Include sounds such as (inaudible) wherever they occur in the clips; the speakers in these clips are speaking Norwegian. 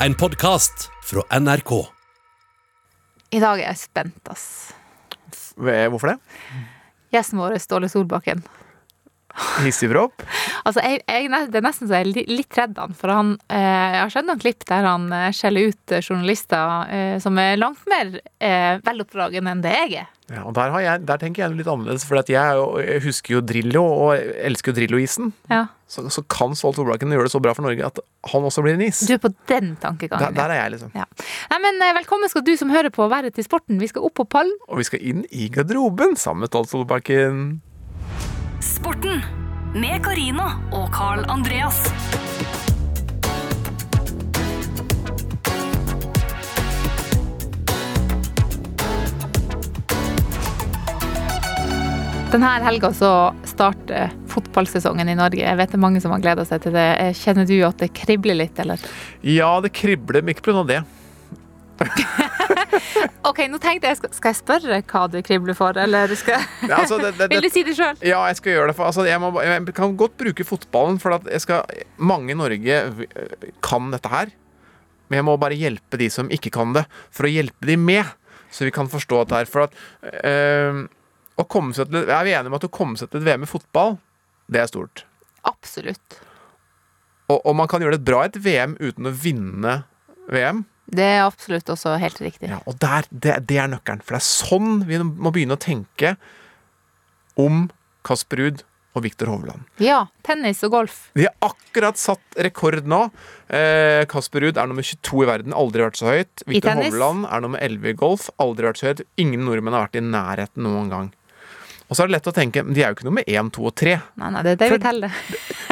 En podkast fra NRK. I dag er jeg spent, ass. Hvorfor det? Gjesten vår er Ståle Solbakken. Hissigpropp? Altså, jeg, jeg, det er nesten så jeg er litt redd han, for han eh, Jeg har sett noen klipp der han eh, skjeller ut eh, journalister som er langt mer eh, veloppdragen enn det jeg er. Ja, og der, har jeg, der tenker jeg litt annerledes, for jeg, jeg husker jo Drillo, og elsker jo Drillo-isen. Ja. Så, så kan Stolt Solbakken gjøre det så bra for Norge at han også blir en is. Du er på den tankegangen. der er jeg, liksom. ja. Nei, men Velkommen skal du som hører på være til sporten. Vi skal opp på pallen. Og vi skal inn i garderoben sammen med Stolt Solbakken. Sporten med Karina og Carl Andreas. Denne helga så starter fotballsesongen i Norge. Jeg vet det er mange som har gleda seg til det. Kjenner du at det kribler litt, eller? Ja, det kribler, men ikke pga. det. (laughs) (laughs) Ok, nå tenkte jeg, skal, jeg spørre hva du kribler for, eller skal Ja, altså, det, det, (laughs) Vil du si det sjøl? ja, jeg skal gjøre det. For, altså, jeg, må, jeg kan godt bruke fotballen, for at jeg skal, mange i Norge kan dette her. Men jeg må bare hjelpe de som ikke kan det, for å hjelpe de med. Så vi kan forstå dette her. For at øh, å komme seg til, Er vi enige om at å komme seg til et VM i fotball, det er stort? Absolutt. Og, og man kan gjøre det bra i et VM uten å vinne VM. Det er absolutt også helt riktig. Ja, og der, det, det er nøkkelen. For det er sånn vi må begynne å tenke om Kasper Ruud og Viktor Hovland. Ja, tennis og golf. De har akkurat satt rekord nå. Eh, Kasper Ruud er nummer 22 i verden, aldri vært så høyt. Viktor? Hovland er nummer 11 i golf, aldri vært så høyt. Ingen nordmenn har vært i nærheten noen gang. Og så er det lett å tenke men de er jo ikke nummer 1, 2 og 3. Nei, nei, det er det vi teller. (laughs)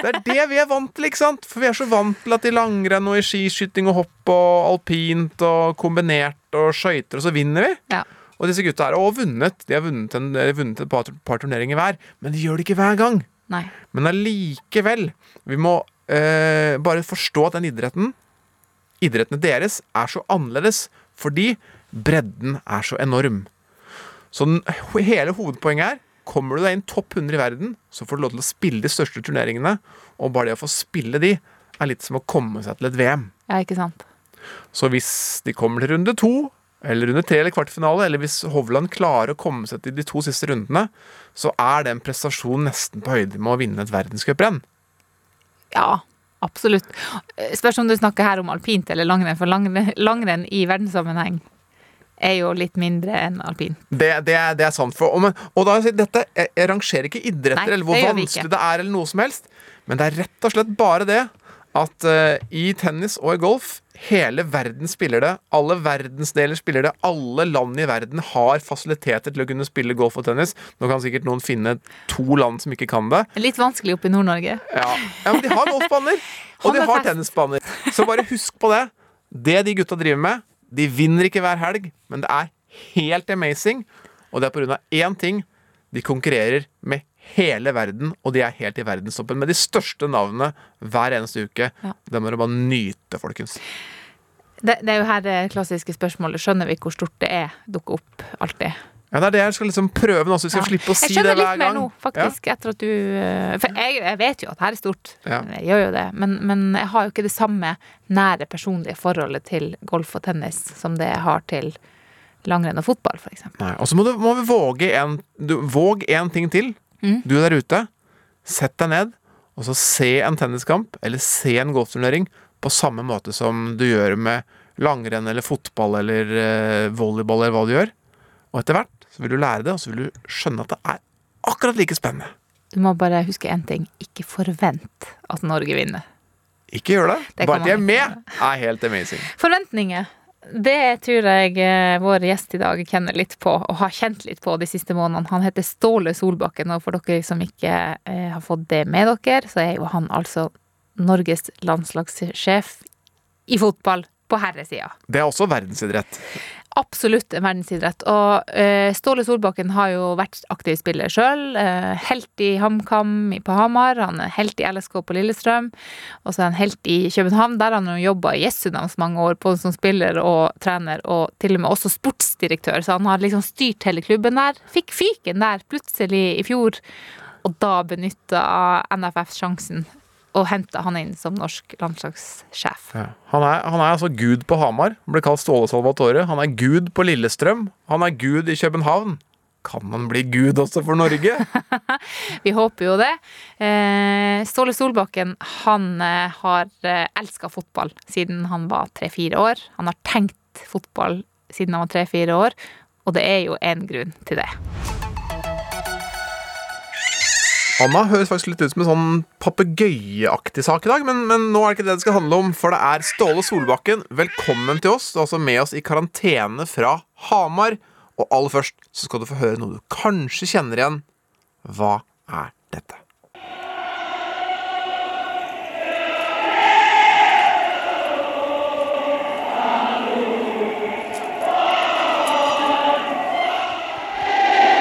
Det er det vi er vant til, ikke sant? For vi er så vant til at i langrenn og i skiskyting og hopp og alpint og kombinert og skøyter, og så vinner vi. Ja. Og disse gutta her har vunnet. De har vunnet, en, de har vunnet et par, par turneringer hver, men de gjør det ikke hver gang. Nei. Men allikevel, vi må eh, bare forstå at den idretten, idrettene deres, er så annerledes fordi bredden er så enorm. Så den, hele hovedpoenget er Kommer du deg inn topp 100 i verden, så får du lov til å spille de største turneringene. Og bare det å få spille de, er litt som å komme seg til et VM. Ja, ikke sant. Så hvis de kommer til runde to, eller runde tre eller kvartfinale, eller hvis Hovland klarer å komme seg til de to siste rundene, så er det en prestasjon nesten på høyde med å vinne et verdenscuprenn. Ja, absolutt. Spørs om du snakker her om alpint eller langrenn, for langrenn, langrenn i verdenssammenheng er jo litt mindre enn alpin. Det, det, er, det er sant. For, og, men, og da, dette, jeg, jeg rangerer ikke idretter Nei, eller hvor det vanskelig det er, eller noe som helst, men det er rett og slett bare det at uh, i tennis og i golf Hele verden spiller det. Alle verdensdeler spiller det. Alle land i verden har fasiliteter til å kunne spille golf og tennis. Nå kan sikkert noen finne to land som ikke kan det. Litt vanskelig oppe i Nord-Norge. Ja, ja men de har golfbaner, (laughs) og de har tennisbaner. Så bare husk på det. Det de gutta driver med, de vinner ikke hver helg, men det er helt amazing. Og det er av én ting. De konkurrerer med hele verden, og de er helt i verdenstoppen med de største navnene hver eneste uke. Ja. Det må dere bare nyte, folkens. Det, det er jo her det klassiske spørsmålet. Skjønner vi hvor stort det er? Dukker opp alltid. Ja, Det er det jeg skal liksom prøve nå, så vi skal Ja. slippe å si det hver gang. jeg skjønner litt mer nå, faktisk, etter at du eh, For jeg, jeg vet jo at her er stort. Ja. Jeg gjør jo det. Men, men jeg har jo ikke det samme nære personlige forholdet til golf og tennis som det jeg har til langrenn og fotball, f.eks. Og så må, du, må vi våge en, du, Våg en ting til. Mm. Du der ute, sett deg ned, og så se en tenniskamp eller se en golfturnering på samme måte som du gjør med langrenn eller fotball eller eh, volleyball eller hva du gjør. Og etter hvert så vil du lære det, og så vil du skjønne at det er akkurat like spennende. Du må bare huske én ting. Ikke forvent at Norge vinner. Ikke gjør det. Det Bare at de er med, er helt amazing. Forventninger. Det tror jeg eh, vår gjest i dag kjenner litt på, og har kjent litt på de siste månedene. Han heter Ståle Solbakken, og for dere som ikke eh, har fått det med dere, så er jo han altså Norges landslagssjef i fotball på herresida. Det er også verdensidrett. Absolutt en verdensidrett. Og eh, Ståle Solbakken har jo vært aktiv spiller sjøl. Eh, helt i HamKam på Hamar, han er helt i LSK på Lillestrøm. Og så er han helt i København, der han har jobba i Jessudans mange år, både som spiller og trener, og til og med også sportsdirektør. Så han har liksom styrt hele klubben der. Fikk fyken der plutselig i fjor, og da benytta NFF sjansen og henta han inn som norsk landslagssjef. Ja. Han, er, han er altså gud på Hamar. Han ble kalt Ståle Salvatore. Han er gud på Lillestrøm. Han er gud i København. Kan han bli gud også for Norge? (laughs) Vi håper jo det. Eh, Ståle Solbakken han eh, har eh, elska fotball siden han var tre-fire år. Han har tenkt fotball siden han var tre-fire år, og det er jo en grunn til det. Anna høres faktisk litt ut som en sånn papegøyeaktig sak i dag, men, men nå er det ikke det det skal handle om, for det er Ståle Solbakken. Velkommen til oss. Altså med oss i karantene fra Hamar. Og aller først så skal du få høre noe du kanskje kjenner igjen. Hva er dette?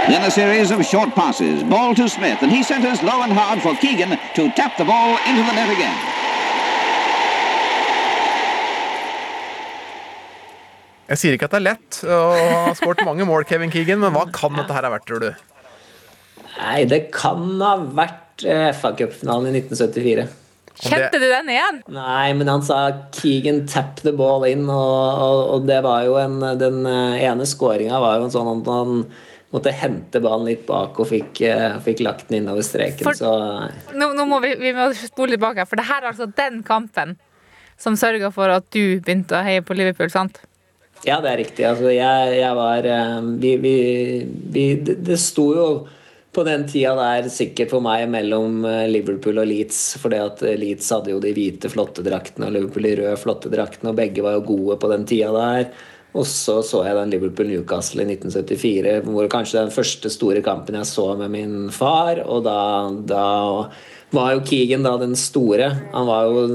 Then a series of short passes. Ball to Smith, and he centers low and hard for Keegan to tap the ball into the net again. Jeg sier ikke at det er lett å ha skåret mange mål, Kevin Keegan, men hva kan dette her ha vært, tror du? Nei, det kan ha vært eh, FA-cupfinalen i 1974. Kjente du den igjen? Nei, men han sa 'Keegan tap the ball in', og, og, og det var jo en Den eh, ene skåringa var jo en sånn at han måtte hente ballen litt bak og fikk, eh, fikk lagt den innover streken, For- så Nå, nå må vi, vi må spole tilbake, for det her er altså den kampen som sørga for at du begynte å heie på Liverpool, sant? Ja, det er riktig. Altså, jeg, jeg var eh, vi, vi, vi, det, det sto jo på den tida der sikkert for meg mellom eh, Liverpool og Leeds. fordi at Leeds hadde jo de hvite, flotte draktene og Liverpool de røde, flotte draktene. Og begge var jo gode på den tida der. Og så så jeg den Liverpool-Newcastle i 1974, hvor kanskje den første store kampen jeg så med min far. Og da, da var jo Keegan da den store. Han var jo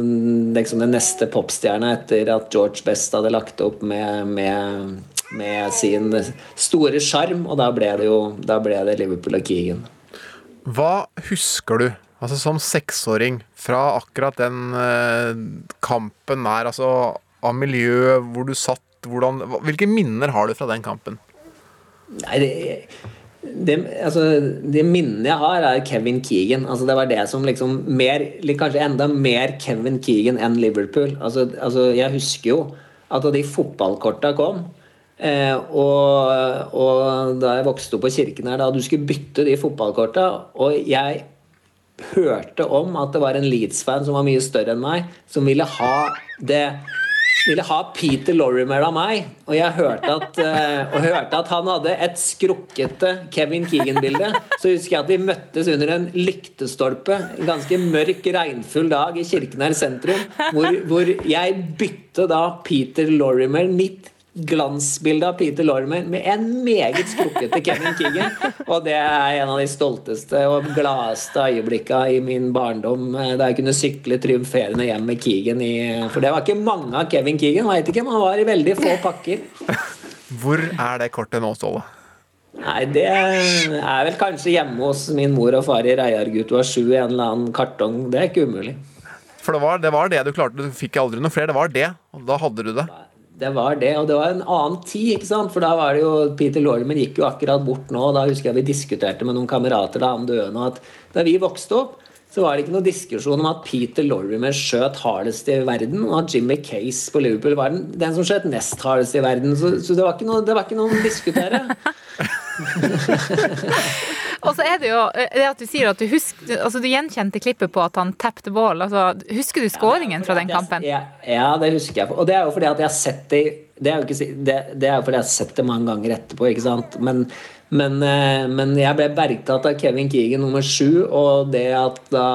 liksom den neste popstjerna etter at George Best hadde lagt opp med, med, med sin store sjarm, og da ble det jo da ble det Liverpool og Keegan. Hva husker du, altså som seksåring, fra akkurat den eh, kampen der, altså av miljøet, hvor du satt, hvordan Hvilke minner har du fra den kampen? Nei, det, det, altså, det minnet jeg har, er Kevin Keegan. Altså, det var det som liksom mer, Kanskje enda mer Kevin Keegan enn Liverpool. Altså, altså, jeg husker jo at da de fotballkorta kom eh, og, og da jeg vokste opp på kirken her, da du skulle bytte de fotballkorta Og jeg hørte om at det var en Leeds-fan som var mye større enn meg, som ville ha det ville ha Peter Lorimer av meg. Og jeg hørte at, eh, og hørte at han hadde et skrukkete Kevin Keegan-bilde. Så husker jeg at vi møttes under en lyktestolpe en ganske mørk, regnfull dag i Kirkenær sentrum, hvor, hvor jeg bytte da Peter Lorimer, mitt glansbilde av Peter Lorimer, med en meget skrukkete Kevin Keegan. Og det er en av de stolteste og gladeste øyeblikka i min barndom, eh, da jeg kunne sykle triumferende hjem med Keegan i For det var ikke mange av Kevin Keegan, veit ikke, men han var i veldig få pakker. Hvor er det kortet nå, Ståle? Nei, det er vel kanskje hjemme hos min mor og far i Reiargutua 7 i en eller annen kartong. Det er ikke umulig. For det var, det var det du klarte, du fikk aldri noe flere. Det var det, og da hadde du det. Det var det, og det var en annen tid, ikke sant? For da var det jo Peter Lorimer gikk jo akkurat bort nå, og da husker jeg vi diskuterte med noen kamerater da han døde nå, at da vi vokste opp, så var det ikke noen diskusjon om at Peter Lorimer skjøt hardest i verden, og at Jimmy Case på Liverpool var den, den som skjøt nest hardest i verden. Så, så det, var det var ikke noe å diskutere. (laughs) Og så er det jo eh, det at du sier at du husker Altså, du gjenkjente klippet på at han tapped ball. Altså, husker du skåringen fra den kampen? Ja, ja, det husker jeg. Og det er jo fordi at jeg har sett det Det er jo, ikke, det, det er jo fordi jeg har sett det mange ganger etterpå, ikke sant. Men, men, eh, men jeg ble bergtatt av Kevin Keegan nummer sju, og det at da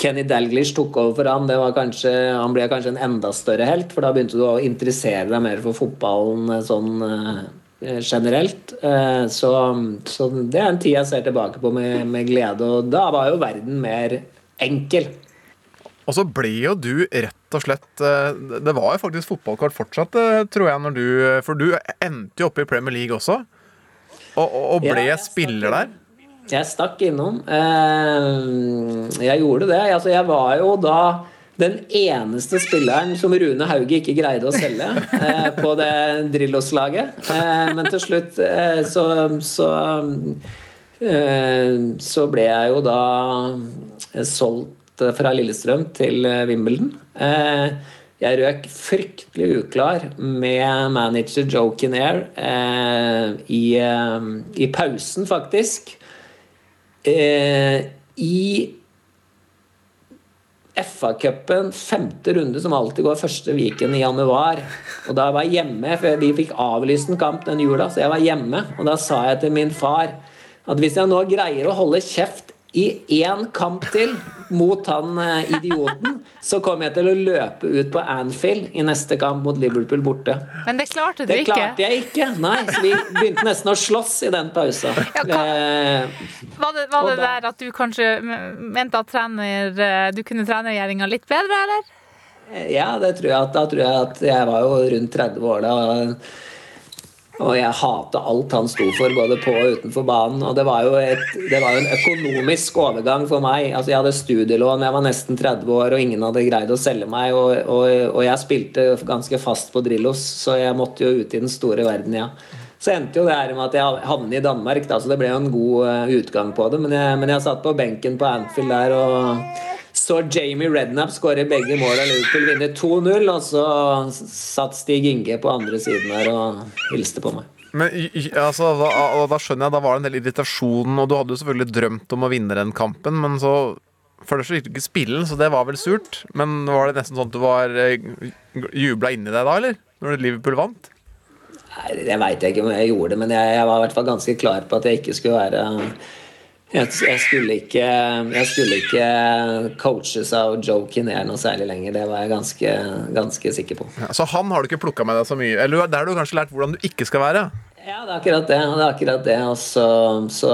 Kenny Dalglish tok over for han, det var kanskje, han ble kanskje en enda større helt, for da begynte du å interessere deg mer for fotballen eh, sånn generelt. Eh, Så, så det er en tid jeg ser tilbake på med, med glede, og da var jo verden mer enkel. Og så ble jo du rett og slett eh, Det var jo faktisk fotballkort fortsatt, eh, tror jeg, når du For du endte jo oppe i Premier League også. Og, og, ble Ja, spiller der. Jeg stakk innom. Eh, Jeg gjorde det. Altså, jeg var jo da den eneste spilleren som Rune Hauge ikke greide å selge eh, på det Drillos-laget. Eh, men til slutt eh, så, så eh, så ble jeg jo da solgt fra Lillestrøm til Wimbledon. Eh, jeg røk fryktelig uklar med manager Joe Kinnair eh, i, i pausen, faktisk. I FA-cupen, femte runde, som alltid går første weekend i januar. Og da var jeg hjemme, for vi fikk avlyst en kamp den jula, så jeg var hjemme. Og da sa jeg til min far at hvis jeg nå greier å holde kjeft i én kamp til mot han eh, idioten, så kommer jeg til å løpe ut på Anfield i neste kamp mot Liverpool borte. Men det klarte du Det ikke. klarte jeg ikke. Nei, så vi begynte nesten å slåss i den pausa. Ja, Eh, Var det, var det da- der at du kanskje mente at trener, eh, du kunne trenergjøringa litt bedre, eller? Ja, det tror jeg at, da tror jeg at jeg var jo rundt 30 år da. Og jeg hata alt han sto for, både på og utenfor banen. Og det var jo, et, det var en økonomisk overgang for meg. Altså, Jeg hadde studielån, jeg var nesten 30 år, og ingen hadde greid å selge meg. Og, og, og jeg spilte ganske fast på Drillos, så jeg måtte jo ut i den store verden, ja. Så endte jo det her med at jeg havnet i Danmark, da, så det ble jo en god eh, utgang på det. Men jeg, men jeg satt på benken på Anfield der og så Jamie Redknapp skåre begge mål og Liverpool vinner 2-0, og så satt Stig Inge på andre siden her og hilste på meg. Men altså, da, da skjønner jeg, da var det en del irritasjon, og du hadde jo selvfølgelig drømt om å vinne den kampen, men så føler det så du ikke spille så det var vel surt. Men var det nesten sånn at du var eh, jubla inni deg da, eller? Når Liverpool vant? Nei, Det veit jeg ikke om jeg gjorde, men jeg, jeg var i hvert fall ganske klar på at jeg ikke skulle være jeg, jeg, skulle ikke, jeg skulle ikke coaches av Joe Kinnair noe særlig lenger. Det var jeg ganske, ganske sikker på. Ja, så han har du ikke plukka med deg så mye? Eller der har du kanskje lært hvordan du ikke skal være? Ja, det er akkurat det. det, er akkurat det. Også, så,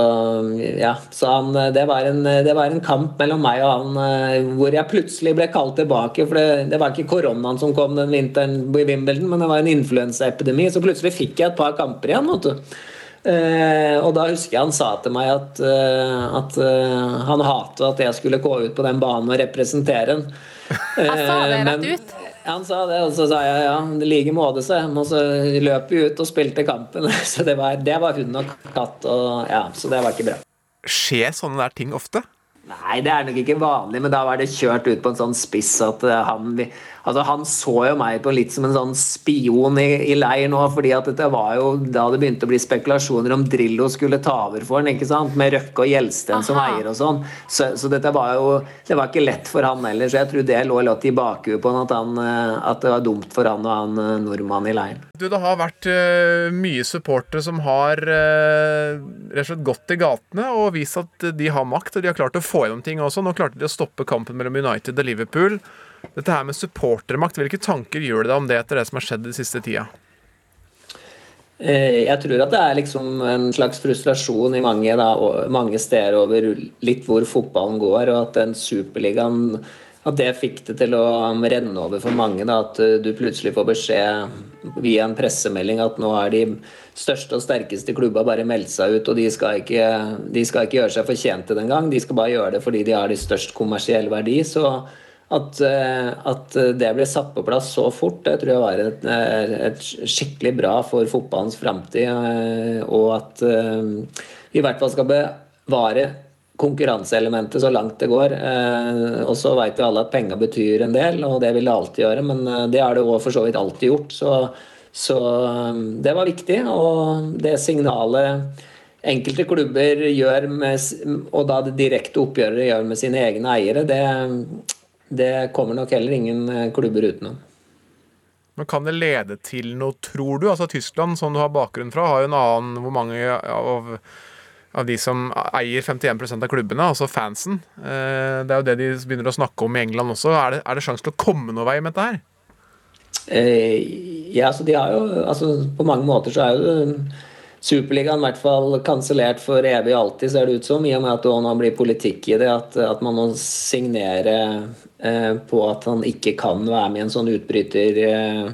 ja, så han, det, var en, det var en kamp mellom meg og han eh, hvor jeg plutselig ble kalt tilbake. For det, det var ikke koronaen som kom den vinteren i Wimbledon, men det var en influensaepidemi. Så plutselig fikk jeg et par kamper igjen. vet du. Eh, og da husker jeg han sa til meg at, eh, at uh, han hatet at jeg skulle gå ut på den banen og representere den. Jeg (laughs) sa det Eh, rett men- ut. han sa det, og så sa jeg ja, i like måte, sa jeg. Og så løp vi ut og spilte kampen. (laughs) Så det var, det var hund og katt, og ja, så det var ikke bra. Skjer sånne der ting ofte? Nei, det er nok ikke vanlig, men da var det kjørt ut på en sånn spiss at eh, han Altså, han så jo meg på litt som en sånn spion i, i leir nå, fordi at dette var jo da det begynte å bli spekulasjoner om Drillo skulle ta over for han, ikke sant? Med Røkke og Gjelsten som eier og sånn. Så, så dette var jo Det var ikke lett for han heller, så jeg tror det lå litt i bakhuet på han at, han eh, at det var dumt for han og han eh, nordmannen i leiren. Du, Det har vært uh, mye supportere som har uh, rett og slett gått i gatene og vist at de har makt, og de har klart å få gjennom ting også. Nå klarte de å stoppe kampen mellom United og Liverpool. Dette her med supportermakt, hvilke tanker gjør det deg om det etter det som har skjedd den siste tida? Eh, Jeg tror at det er liksom en slags frustrasjon i mange, da, mange steder over litt hvor fotballen går, og at den superligaen at det fikk det til å renne over for mange. Da, at eh, du plutselig får beskjed via en pressemelding at nå er de største og sterkeste klubba bare meldt seg ut, og de skal ikke, de skal ikke gjøre seg fortjent til det engang. De skal bare gjøre det fordi de har de størst kommersiell verdi. Så at, eh, at det ble satt på plass så fort, det tror jeg var et, eh, et skikkelig bra for fotballens framtid. eh, Og at vi i hvert fall skal bevare konkurranseelementet så langt det går. Og så vet vi alle at penger betyr en del, og det vil det alltid gjøre. Men det har det òg for så vidt alltid gjort. Så, så det var viktig. Og det signalet enkelte klubber gjør med, og da det direkte oppgjøret gjør med sine egne eiere, det, det kommer nok heller ingen eh, klubber utenom. Men Kan det lede til noe, tror du? Altså Tyskland, som du har bakgrunn fra, har jo en annen hvor mange av, av de som eier 51% av klubbene, altså fansen. Eh, Det er jo det de begynner å snakke om i England også. Er det, er det sjanse til å komme noe vei med dette her? Eh, ja, så de har jo altså På mange måter så er jo Superligaen i hvert fall kansellert for evig og alltid, ser det ut som. I og med at det nå blir politikk i det. At, at man må signere eh, på at han ikke kan være med i en sånn utbryter eh,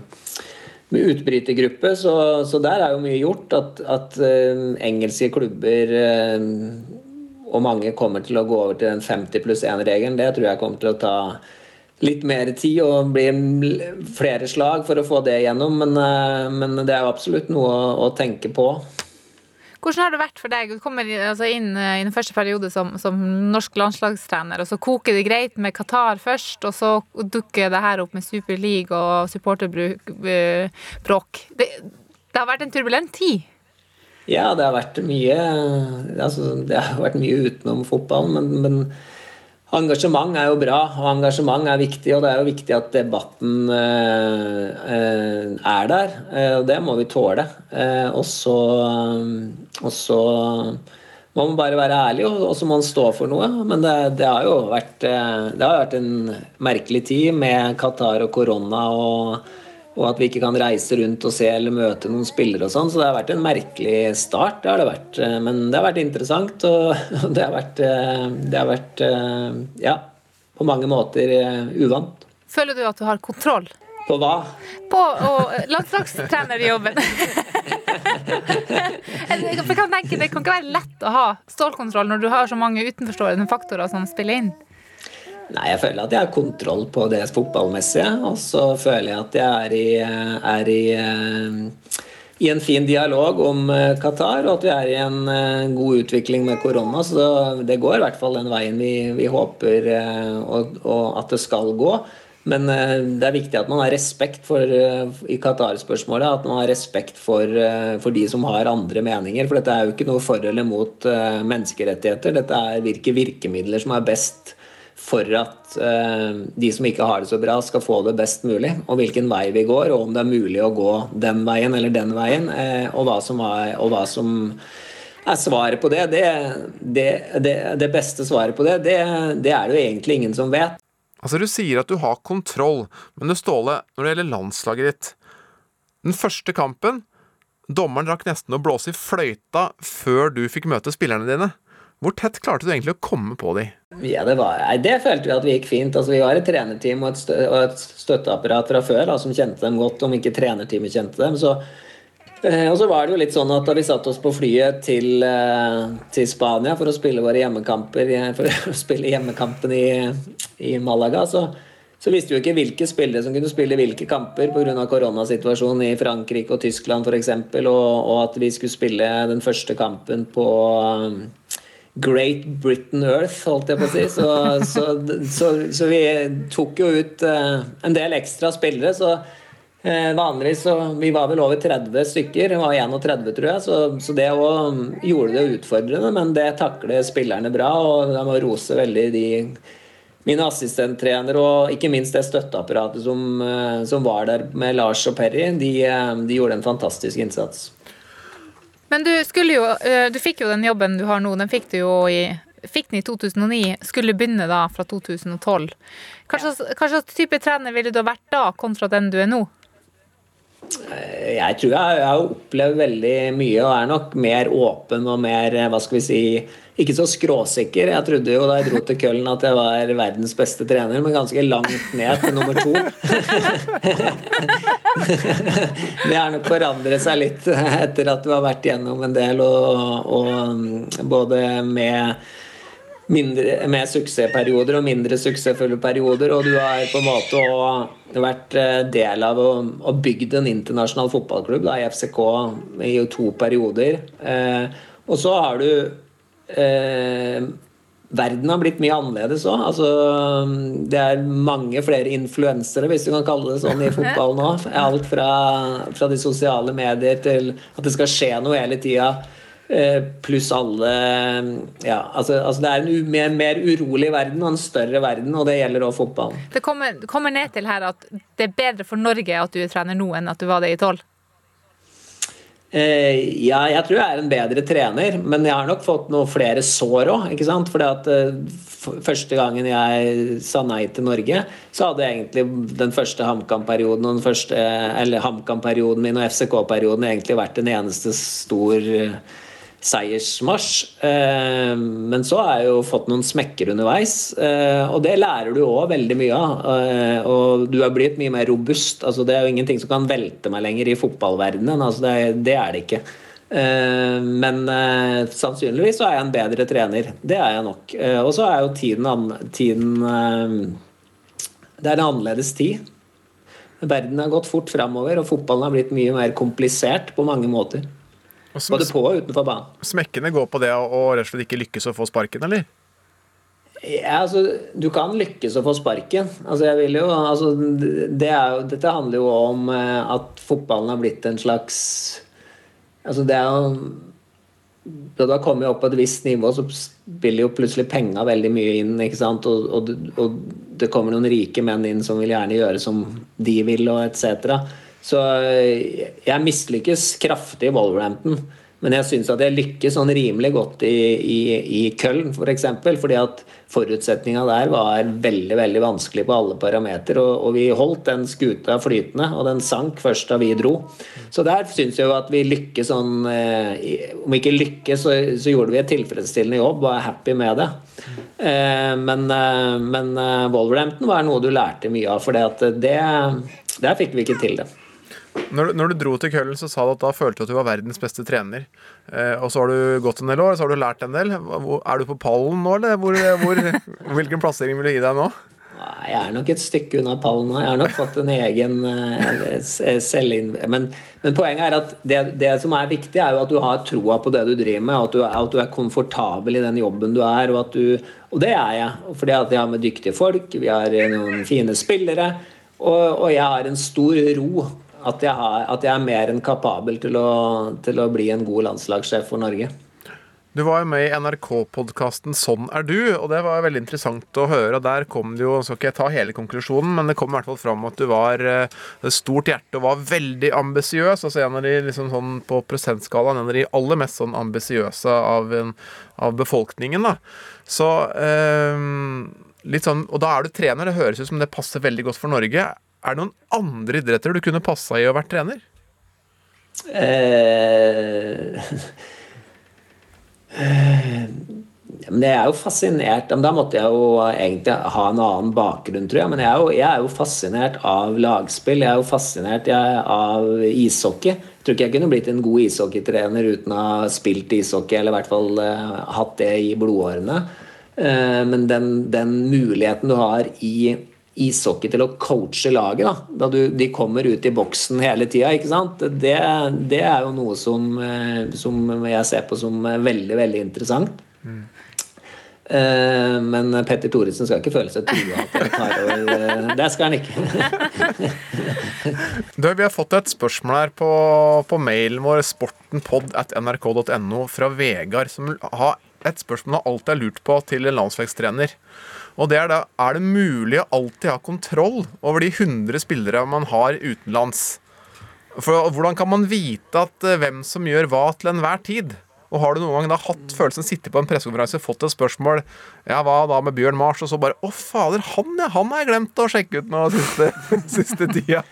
utbrytergruppe. Så, så der er jo mye gjort. At, at eh, engelske klubber eh, og mange kommer til å gå over til den 50 pluss 1-regelen. Det tror jeg kommer til å ta litt mer tid og bli flere slag for å få det igjennom. Men, eh, men det er jo absolutt noe å, å tenke på. Hvordan har det vært for deg? Du kommer altså, inn eh, i den første periode som, som norsk landslagstrener, og så koker det greit med Qatar først, og så dukker det her opp med Super League og supporterbråk. Det, det har vært en turbulent tid. Ja, det har vært mye altså, Det har vært mye utenom fotballen, men, men engasjement er jo bra, og engasjement er viktig. Og det er jo viktig at debatten eh, eh, er der, eh, og det må vi tåle. Og så og så må man bare være ærlig, og, så må man stå for noe. Men det, det har jo vært, det har vært en merkelig tid med Qatar og korona og og at vi ikke kan reise rundt og se eller møte noen spillere og sånn. Så det har vært en merkelig start, det har det vært. Eh, Men det har vært interessant, og (laughs) det har vært, eh, det har vært eh, ja, på mange måter uvant. Føler du at du har kontroll På hva? på og, landslagstrenerjobben? (laughs) Jeg kan tenke, det kan ikke være lett å ha stålkontroll når du har så mange utenforstående faktorer som spiller inn. Nei, jeg føler at jeg har kontroll på det fotballmessige. Og så føler jeg at jeg er i, er i, eh, i en fin dialog om eh, Qatar, og at vi er i en eh, god utvikling med korona. Så det går i hvert fall den veien vi, vi håper og, og at det skal gå. Men det er viktig at man har respekt for i Qatar-spørsmålet, at man har respekt for, for de som har andre meninger. For dette er jo ikke noe for eller mot menneskerettigheter. Dette er hvilke virkemidler som er best for at eh, de som ikke har det så bra, skal få det best mulig. Og hvilken vei vi går, og om det er mulig å gå den veien eller den veien. Eh, og, hva er, og hva som er svaret på det. Det, det, det, det beste svaret på det, det, det er det jo egentlig ingen som vet. Altså, du sier at du har kontroll, men du, Ståle, når det gjelder landslaget ditt Den første kampen Dommeren rakk nesten å blåse i fløyta før du fikk møte spillerne dine. Hvor tett klarte du egentlig å komme på de? Ja, det, var, nei, det følte vi at vi gikk fint. Altså, vi var et trenerteam og et, stø, og et støtteapparat fra før da, som kjente dem godt, om ikke trenerteamet kjente dem. Så, eh, og så var det jo litt sånn at da vi satte oss på flyet til, eh, til Spania for å spille våre hjemmekamper, for å spille hjemmekampen i, i Malaga, så, så visste vi jo ikke hvilke spillere som kunne spille hvilke kamper pga. koronasituasjonen i Frankrike og Tyskland f.eks., og, og at vi skulle spille den første kampen på Great Britain Earth, holdt jeg på å si. Så, så, så, så vi tok jo ut eh, en del ekstra spillere. Så eh, vanligvis så Vi var vel over 30 stykker. Var 31, tror jeg. Så, så det òg gjorde det utfordrende, men det takler spillerne bra. Og jeg må rose veldig de mine assistenttrenere og ikke minst det støtteapparatet som, eh, som var der med Lars og Perry. De, de gjorde en fantastisk innsats. Men du skulle jo eh, Du fikk jo den jobben du har nå, den fikk du jo i Fikk den i 2009, skulle begynne da fra 2012. Hva slags, hva slags type trener ville du ha vært da, kontra den du er nå? Jeg tror jeg, jeg har opplevd veldig mye og er nok mer åpen og mer, hva skal vi si, ikke så skråsikker. Jeg trodde jo da jeg dro til Køllen at jeg var verdens beste trener, men ganske langt ned til nummer to. (laughs) Det har nok forandret seg litt etter at du har vært gjennom en del, og, og både med mindre, med suksessperioder og mindre suksessfulle perioder. Og du har på en måte vært eh, del av å, bygd en internasjonal fotballklubb da, i FCK i to perioder. Eh, og så har du eh, Verden har blitt mye annerledes òg. Altså, det er mange flere influensere, hvis du kan kalle det sånn, i fotball nå. Alt fra, fra de sosiale medier til at det skal skje noe hele tida. Eh, Pluss alle ja, altså, altså Det er en mer, mer urolig verden og en større verden, og det gjelder også fotballen. Det kommer, det kommer ned til her at det er bedre for Norge at du er trener nå enn at du var det i 12. Eh, ja, jeg tror jeg er en bedre trener, men jeg har nok fått noen flere sår òg. Eh, første gangen jeg sa nei til Norge, så hadde jeg egentlig den første HamKam-perioden og den første, eller HamKam-perioden min og FCK-perioden egentlig vært en eneste stor eh, seiersmarsj. Eh, Men så har jeg jo fått noen smekker underveis, eh, og det lærer du òg veldig mye av. Eh, Og du har blitt mye mer robust. Altså, det er jo ingenting som kan velte meg lenger i fotballverdenen. Altså, det, det er det ikke. Men sannsynligvis så er jeg en bedre trener. Det er jeg nok. Og så er jo tiden, tiden Det er en annerledes tid. Verden har gått fort framover, og fotballen har blitt mye mer komplisert på mange måter. Både på og utenfor banen. Smekkene går på det å rett og slett ikke lykkes å få sparken, eller? Ja, altså, du kan lykkes å få sparken. Altså, jeg vil jo, altså, det er jo, dette handler jo om eh, at fotballen har blitt en slags Altså, det er jo Da du har kommet opp på et visst nivå, så spiller jo plutselig penga veldig mye inn. ikke sant? Og, og, og det kommer noen rike menn inn som vil gjerne gjøre som de vil, og etc. Så eh, jeg mislykkes kraftig i Wolverhampton. Men jeg syns at jeg lykkes sånn rimelig godt i, i, i Köln, f.eks. For eksempel, fordi at forutsetninga der var veldig veldig vanskelig på alle parameter. Og, og vi holdt den skuta flytende, og den sank først da vi dro. Så der syns jeg jo at vi lykkes sånn eh, Om ikke lykkes, så, så gjorde vi et tilfredsstillende jobb og er happy med det. Eh, men eh, men eh, Wolverhampton var noe du lærte mye av, for det, der fikk vi ikke til det. Når, du- når du dro til Køllen, så sa du at da følte du at du var verdens beste trener. Eh, og så har du gått en del år, så har du lært en del. Hvor- Er du på pallen nå, eller hvor, hvor, (laughs) hvilken plassering vil du gi deg nå? Jeg er nok et stykke unna pallen nå. Jeg har nok fått en egen eh, s- Men, men poenget er at det, det som er viktig, er jo at du har troa på det du driver med, og at du, at du er komfortabel i den jobben du er. Og, at du, og det er jeg. Fordi at jeg har med dyktige folk, vi har noen fine spillere, og, og jeg har en stor ro. At jeg, er, at jeg er mer enn kapabel til å, til å bli en god landslagssjef for Norge. Du var jo med i NRK-podkasten 'Sånn er du', og det var veldig interessant å høre. og Der kom det jo, skal ikke jeg ta hele konklusjonen, men det kom i hvert fall fram at du var eh, et stort hjerte og var veldig ambisiøs. Altså en av de liksom sånn på prosentskalaen en av de aller mest sånn ambisiøse av, av befolkningen. da. Så eh, litt sånn, Og da er du trener. Det høres ut som det passer veldig godt for Norge. Er det noen andre idretter du kunne passa i å vært trener? Eh, eh, men jeg er jo fascinert Da måtte jeg jo egentlig ha en annen bakgrunn, tror jeg. Men jeg er jo, jeg er jo fascinert av lagspill. Jeg er jo fascinert jeg, av ishockey. Jeg tror ikke jeg kunne blitt en god ishockeytrener uten å ha spilt ishockey, eller i hvert fall eh, hatt det i blodårene. Eh, men den, den muligheten du har i ishockey til å coache laget, da, da du, de kommer ut i boksen hele tida? Det, det er jo noe som, eh, som jeg ser på som eh, veldig, veldig interessant. Eh, Men Petter Thoresen skal ikke føle seg trua eh, Det skal han ikke. (laughs) Du, vi har fått et spørsmål her på, på mailen vår sportenpod at nrk.no fra Vegard, som har et spørsmål han alltid har lurt på til en landslagstrener. Og det er da er det mulig å alltid ha kontroll over de 100 spillere man har utenlands. For Hvordan kan man vite at eh, hvem som gjør hva til enhver tid? Og Har du noen gang da hatt følelsen sitte på en pressekonferanse fått et spørsmål Ja, hva da med Bjørn Mars? Og så bare Å, fader, han ja, han har jeg glemt å sjekke ut nå siste, (laughs) siste tida.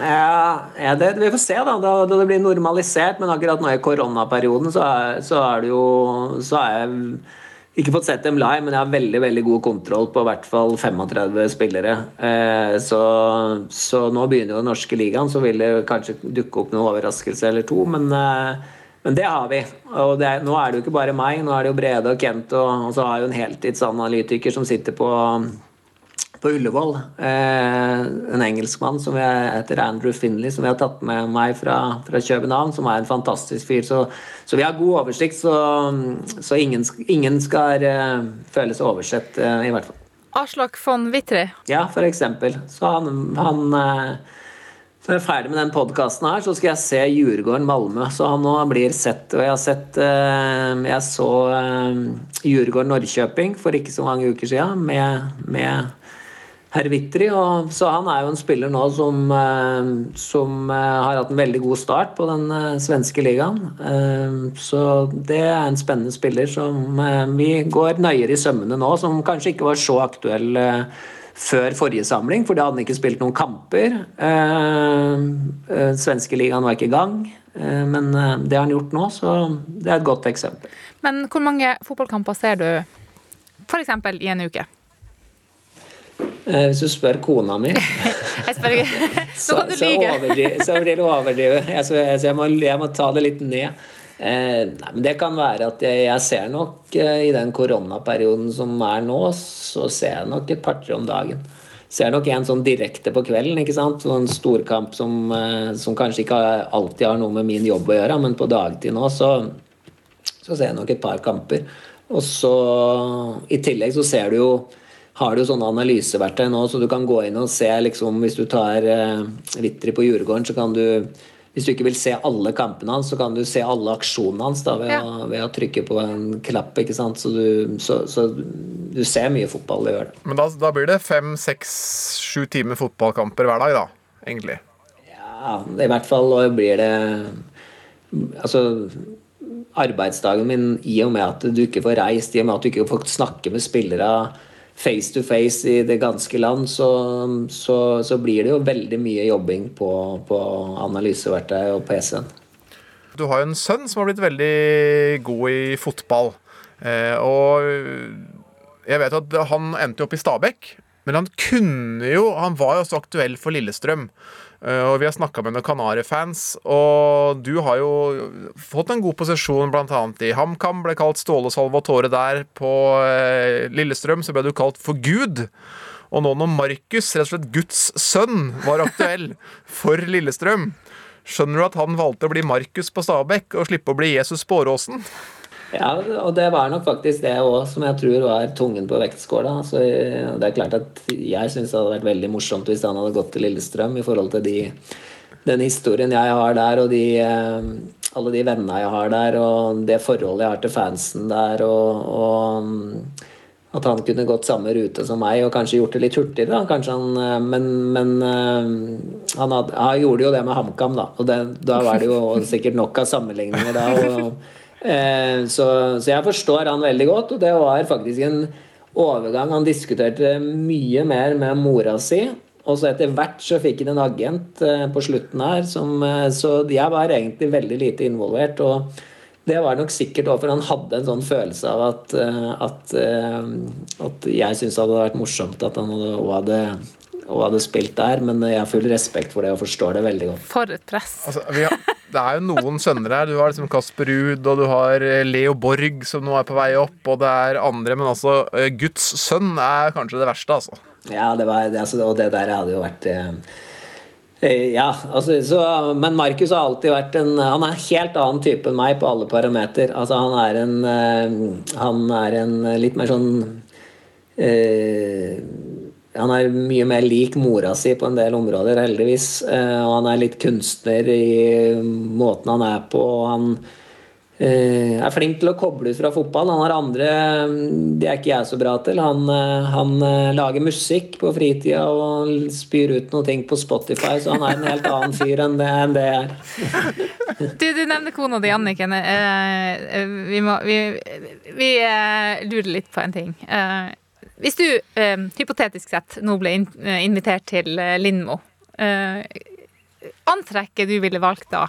Ja, ja det, vi får se da, da, da det blir normalisert. Men akkurat nå i koronaperioden så er, så er det jo Så er jeg ikke fått sett dem live, men jeg har veldig veldig god kontroll på i hvert fall 35 spillere. Eh, så, så nå begynner jo den norske ligaen, så vil det kanskje dukke opp noen overraskelse eller to. Men, eh, men det har vi. Og det nå er det jo ikke bare meg, nå er det jo Brede og Kent, og, og så har jeg jo en heltidsanalytiker som sitter på på Ullevål. Eh, en engelskmann som jeg, heter Andrew Finley, som jeg har tatt med meg fra, fra København, som er en fantastisk fyr. Så, så vi har god oversikt, så, så ingen, ingen skal eh, føle seg oversett, eh, i hvert fall. Aslak von Wittry. Ja, for eksempel. Så han, han så jeg er ferdig med den podkasten her, så skal jeg se Djurgården-Malmö. Så han nå blir sett. Og jeg har sett Jeg så eh, Djurgården-Norrköping for ikke så mange uker siden med, med herr Wittry. Og, så han er jo en spiller nå som, eh, som eh, har hatt en veldig god start på den eh, svenske ligaen. Så det er en spennende spiller som vi går nøyere i sømmene nå, som kanskje ikke var så aktuell før forrige samling, for da hadde han ikke spilt noen kamper. Svenske ligaen var ikke i gang, men det har han gjort nå, så det er et godt eksempel. Men hvor mange fotballkamper ser du f.eks. i en uke? Eh, Hvis du spør kona mi, (laughs) spør. (laughs) Så, så, lyge. overdrive, så blir det å overdrive. Jeg, må, jeg må ta det litt ned. Eh, nei, men det kan være at jeg, jeg ser nok eh, i den koronaperioden som er nå, så ser jeg nok et par-tre om dagen. ser nok en sånn direkte på kvelden, ikke sant. En storkamp som, eh, som kanskje ikke alltid har noe med min jobb å gjøre, men på dagtid nå så, så ser jeg nok et par kamper. Og så i tillegg så ser du jo har du sånne analyseverktøy nå, så du kan gå inn og se liksom Hvis du tar eh, Vitri på Jordgården, så kan du hvis du ikke vil se alle kampene hans, så kan du se alle aksjonene hans da, ved, Ja. å, ved å trykke på en knapp. ikke sant? Så du, så, så du ser mye fotball, det gjør det. Men da, da blir det fem, seks, sju timer fotballkamper hver dag, da. Egentlig. Ja, i hvert fall og blir det Altså arbeidsdagen min, i og med at du ikke får reist, i og med at du ikke får snakke med spillere face to face i det ganske land, så, så, så blir det jo veldig mye jobbing på, på analyseverktøy og PC-en. Du har jo en sønn som har blitt veldig god i fotball. Eh, og jeg vet at han endte opp i Stabekk, men han kunne jo Han var jo også aktuell for Lillestrøm. Eh, og vi har snakka med noen Kanari-fans, og du har jo fått en god posisjon bl.a. i HamKam, ble kalt Ståle Salvatore der. På eh, Lillestrøm så ble du kalt for Gud. Og nå når Markus, rett og slett Guds sønn, var aktuell (laughs) for Lillestrøm, skjønner du at han valgte å bli Markus på Stabekk og slippe å bli Jesus på Åråsen? Ja, og det var nok faktisk det òg som jeg tror var tungen på vektskåla. Så det er klart at jeg syns det hadde vært veldig morsomt hvis han hadde gått til Lillestrøm i forhold til de, den historien jeg har der, og de, eh, alle de vennene jeg har der, og det forholdet jeg har til fansen der, og, og at han kunne gått samme rute som meg og kanskje gjort det litt hurtigere. Han, eh, men men eh, han, had, han gjorde jo det med HamKam, da. Og det, da var det jo sikkert nok av sammenligninger da. Og, så, så jeg forstår han veldig godt, og det var faktisk en overgang. Han diskuterte mye mer med mora si. Og så etter hvert så fikk han en agent eh, på slutten her, som, eh, så jeg var egentlig veldig lite involvert. og det var nok sikkert også for han hadde en sånn følelse av at, eh, at, eh, at jeg syntes det hadde vært morsomt at han hadde, hadde, og hadde spilt der, men jeg har full respekt for det og forstår det veldig godt. For et press. Altså, vi har, det er jo noen sønner her. Du har liksom Kasper Ruud, og du har eh, Leo Borg som nå er på vei opp, og det er andre, men altså eh, Guds sønn er kanskje det verste, altså. Ja, det var, det, altså, og det der hadde jo vært eh, eh, ja, altså, så, men Markus har alltid vært en Han er en helt annen type enn meg på alle parameter. Altså, han er en eh, Han er en litt mer sånn eh, Han er mye mer lik mora si på en del områder, heldigvis. Eh, og han er litt kunstner i måten han er på. og han Eh, er flink til å koble ut fra fotball. Han har andre Det er ikke jeg så bra til. Han, eh, han lager musikk på fritida og spyr ut noe ting på Spotify, så han er en helt annen fyr enn det, enn det er. Du, du nevner kona di, Anniken. Vi må vi, vi lurer litt på en ting. Hvis du eh, hypotetisk sett nå ble in eh, invitert til eh, Lindmo, eh, antrekket du ville valgt da?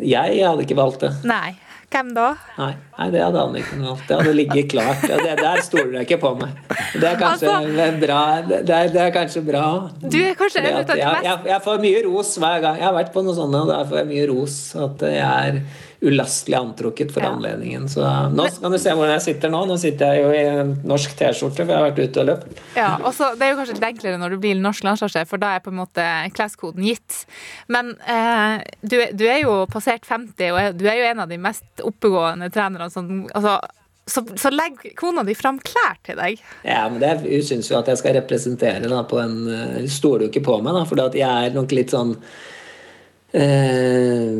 Jeg hadde ikke valgt det. Nei. Hvem da? Nei, nei det hadde han ikke valgt. Det hadde ligget klart. Det, der stoler jeg ikke på meg. Det er kanskje bra. Det er, det er kanskje bra. Du er kanskje en av de jeg, mest jeg, jeg får mye ros hver gang. Jeg har vært på noe sånt, og da får jeg mye ros. At jeg er ulastelig antrukket for Ja. anledningen. Så nå kan du se hvordan jeg sitter nå. Nå sitter jeg jo i en norsk T-skjorte, for jeg har vært ute og løpt. Ja, også, Det er jo kanskje litt enklere når du blir norsk landslagssjef, for da er på en måte kleskoden gitt. Men eh, du, du er jo passert 50, og du er jo en av de mest oppegående trenerne. Som, altså, så, så legg kona di fram klær til deg. Ja, men det, Hun syns jo at jeg skal representere da, på en eh, Hun stoler jo ikke på meg, da, for jeg er nok litt sånn eh,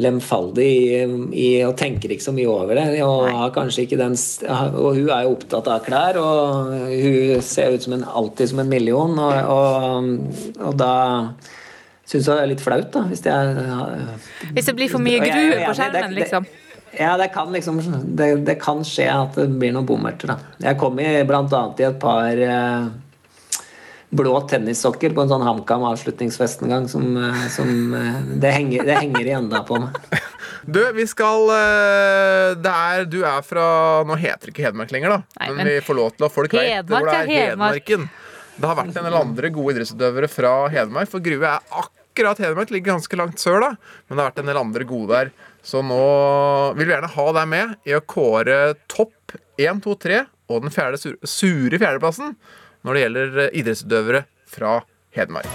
lemfeldig i, i og tenker ikke så mye over det. Og, har kanskje ikke den, og hun er jo opptatt av klær, og hun ser ut som en, alltid som en million. Og, og, og da syns jeg det er litt flaut, da, hvis jeg Hvis det blir for mye er grue på skjermen, liksom. Ja, det kan liksom Det, det kan skje at det blir noen bommerter, da. Jeg kom i blant annet i et par eh, blå tennissokker på en sånn HamKam avslutningsfest en gang som, eh, som eh, det, henger, det henger igjen da på meg. (laughs) Du, vi skal eh, Det er Du er fra Nå heter det ikke Hedmark lenger, da. Nei, men, men vi får lov til at folk vet hvor det er er Hedmark. Hedmarken. Det har vært en eller andre gode idrettsutøvere fra Hedmark, for Grue er akkurat Hedmark. Ligger ganske langt sør, da. Men det har vært en del andre gode der. Så nå vil vi gjerne ha deg med i å kåre topp 1, 2, 3 og den fjerde sure fjerdeplassen når det gjelder eh, idrettsutøvere fra Hedmark.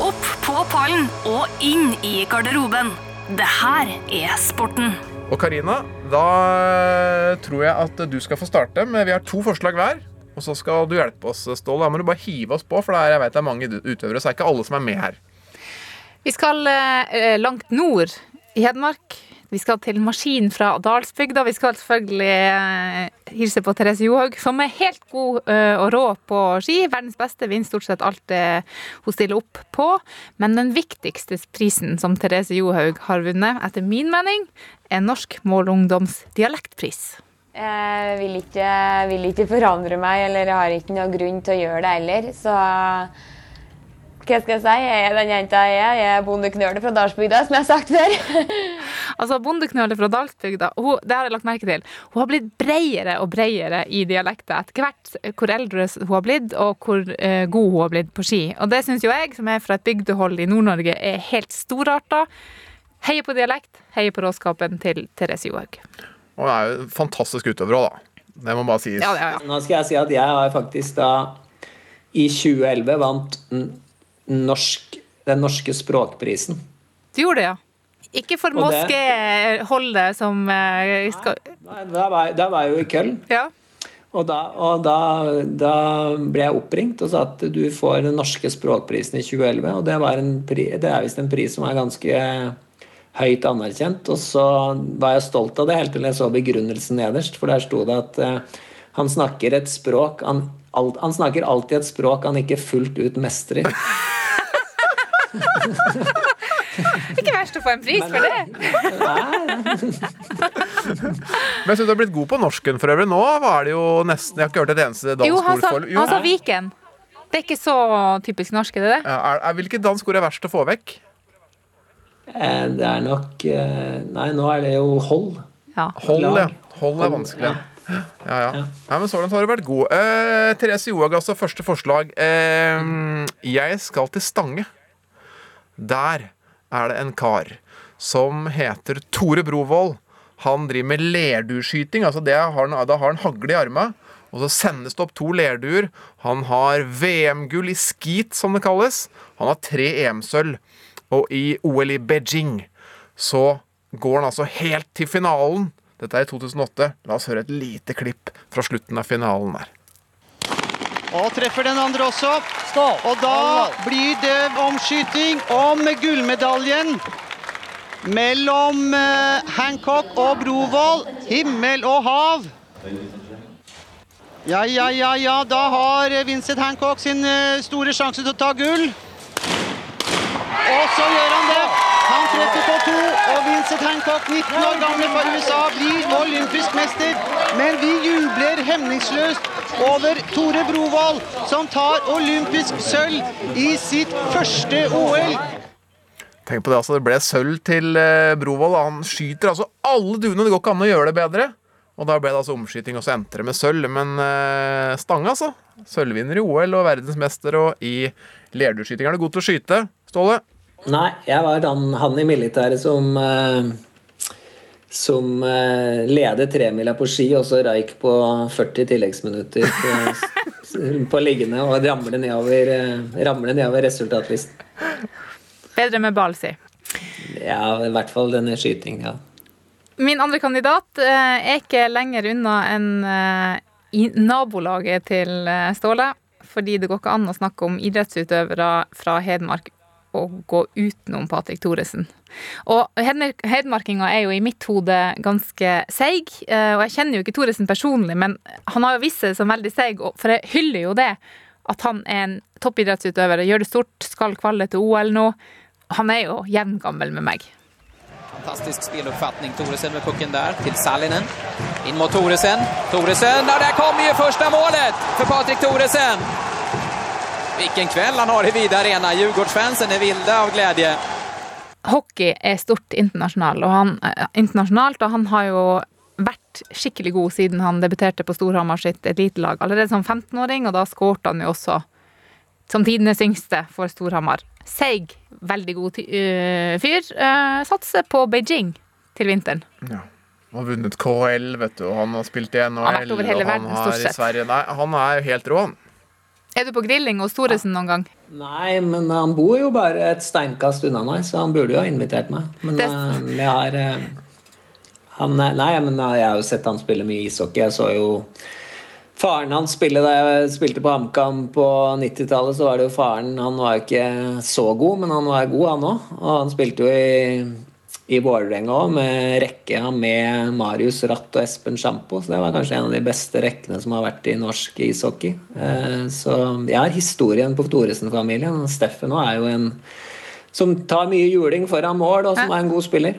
Opp på pallen og inn i garderoben. Det her er sporten. Og Karina, da eh, tror jeg at du skal få starte. Men vi har to forslag hver. Og så skal du hjelpe oss, Ståle. Da må du bare hive oss på, for det er, jeg vet det er mange utøvere, så er ikke alle som er med her. Vi skal eh, langt nord i Hedmark. Vi skal til Maskin fra Dalsbygda. Vi skal selvfølgelig eh, hilse på Therese Johaug, som er helt god eh, og rå på ski. Verdens beste, vinner stort sett alt det hun stiller opp på. Men den viktigste prisen som Therese Johaug har vunnet, etter min mening, er Norsk Målungdoms dialektpris. Jeg vil ikke, vil ikke forandre meg, eller jeg har ikke noen grunn til å gjøre det heller. Så hva skal jeg si? Jeg er den jenta jeg er. Jeg er bondeknøle fra Dalsbygda, som jeg har sagt før. (laughs) Altså, Bondeknøle fra Dalsbygda, hun, det har jeg lagt merke til. Hun har blitt bredere og bredere i dialekten etter hvert hvor eldre hun har blitt, og hvor uh, god hun har blitt på ski. Og det syns jo jeg, som er fra et bygdehold i Nord-Norge, er helt storarta. Heier på dialekt, heier på råskapen til Therese Johaug. Og hun er jo en fantastisk utøver òg, da. Det må bare sies. Ja, ja, ja. Nå skal jeg si at jeg har faktisk da i 2011 vant norsk, den norske språkprisen. Du gjorde det, ja. Ikke for moskeholdet moskéholdet som eh, skal Nei, Da var, da var jeg jo i Köln. Ja. Og, da, og da, da ble jeg oppringt og sa at du får den norske språkprisen i 2011. Og det, var en pri, det er visst en pris som er ganske høyt anerkjent. Og så var jeg stolt av det helt til jeg så begrunnelsen nederst, for der sto det at eh, han snakker et språk han, alt, han snakker alltid et språk han ikke fullt ut mestrer. (laughs) Ikke verst å få en pris for det. Men jeg syns du har blitt god på norsken for øvrig. Nå var det jo nesten Jeg har ikke hørt et eneste dansk Jo, han ord sa, Jo, han sa Viken. Det er ikke så typisk norsk, er det det? Ja, er, er, Hvilket dansk ord er verst å få vekk? Eh, Det er nok eh, Nei, nå er det jo hold. Ja. Hold, ja. Hold er vanskelig. Ja, ja. ja men så langt har du vært god. Eh, Therese Johaug, altså. Første forslag. Eh, jeg skal til Stange. Der er det en kar som heter Tore Brovold. Han driver med lerdueskyting. Altså da har han hagle i arma. Og så sendes det opp to lerduer. Han har VM-gull i skeet, som det kalles. Han har tre EM-sølv. Og i OL i Beijing så går han altså helt til finalen. Dette er i 2008. La oss høre et lite klipp fra slutten av finalen der. Og treffer den andre også. Og da blir det omskyting om gullmedaljen mellom eh, Hancock og Brovold. Himmel og hav. Ja, ja, ja, ja. Da har Vincent Hancock sin eh, store sjanse til å ta gull. Og så gjør han det. Vincent Hancock, 19 år gammel fra USA, blir olympisk mester. Men vi jubler hemningsløst over Tore Brovold, som tar olympisk sølv i sitt første OL. Tenk på Det altså, det ble sølv til eh, Brovold. Han skyter altså alle duene. Det går ikke an å gjøre det bedre. Og da ble det altså omskyting, og så endte det med sølv. Men eh, Stange, altså. Sølvvinner i OL og verdensmester og i lerdueskyting. Er du god til å skyte, Ståle? Nei, jeg var han, han i militæret som eh, som eh, leder tremila på ski, og så røyk på 40 tilleggsminutter på, på liggende og ramler nedover, eh, nedover resultatlisten. Bedre med ball, si. Ja, i hvert fall denne skyting, ja. Min andre kandidat eh, er ikke lenger unna enn eh, nabolaget til eh, Ståle. Fordi det går ikke an å snakke om idrettsutøvere fra Hedmark og gå utenom Patrick Thoresen. Og hedmark- hedmarkinga er jo i mitt hode ganske seig. eh, Og jeg kjenner jo ikke Thoresen personlig, men han har jo vist seg som veldig seig, for jeg hyller jo det. At han er en toppidrettsutøver, gjør det stort, skal kvalle til OL nå. Han er jo jevngammel med meg. Fantastisk spilloppfatning. Thoresen med pucken der til Salinen. Inn mot Thoresen. Thoresen, og der kommer jo første målet for Patrik Toresen. Vilken kveld han har i Vida Arena. Djurgårdsfansen er vilda av glede. hockey er stort internasjonalt og han, eh, internasjonalt, og han har jo vært skikkelig god siden han debuterte på Storhamar sitt elitelag allerede som 15-åring, og da skårte han jo også som tidenes yngste for Storhamar. Seig, veldig god øh, fyr. Uh, satser på Beijing til vinteren. Ja. Han har vunnet KL, vet du, og han har spilt i NHL. Og han verden, har i. Sverige. Nei, han er jo helt rå, han. Er du på grilling hos Thoresen noen gang? Nei, men han bor jo bare et steinkast unna meg, så han burde jo ha invitert meg. Men Det- eh, jeg har eh, han, er- Nei, men eh, jeg har jo sett han spille mye ishockey. Jeg så jo faren hans spille da jeg spilte på HamKam på 90-tallet. Så var det jo faren Han var jo ikke så god, men han var god, han òg. Og han spilte jo i, i Vålerenga òg, med rekka med Marius Ratt og Espen Sjampo. Så det var kanskje en av de beste rekkene som har vært i norsk ishockey. Eh, Så jeg har historien på Thoresen-familien. Steffen òg er jo en som tar mye juling foran mål, og som er en god spiller.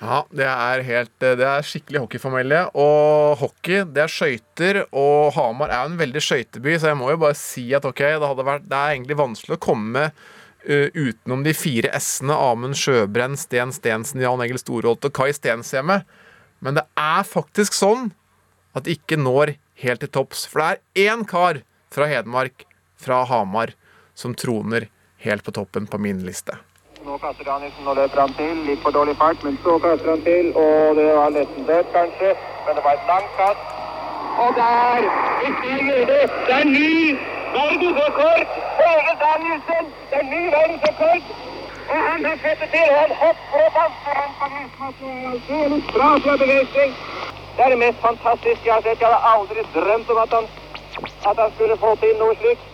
Ja, det er, helt, det er skikkelig hockeyfamilie. Og hockey, det er skøyter. Og Hamar er jo en veldig skøyteby, så jeg må jo bare si at ok, det, vært, det er egentlig vanskelig å komme uh, utenom de fire S-ene Amund Sjøbrenn, Sten Stensen, Jan Egil Storholt og Kai Stenshjemmet. Men det er faktisk sånn at det ikke når helt til topps. For det er én kar fra Hedmark, fra Hamar, som troner helt på toppen på min liste. Nå kaster Danielsen og løper han til. Litt for dårlig fart, men så kaster han til. Og det var nesten dødt, kanskje. Men det var et langt kast. Og der! Det! Er ny verdensrekord! Egil Danielsen! Det er ny verdensrekord! Og han har fått det til! Han hopper og danser rundt på er litt bra fra. Det er det mest fantastiske jeg har sett. Jeg hadde aldri drømt om at han, at han skulle få til noe slikt.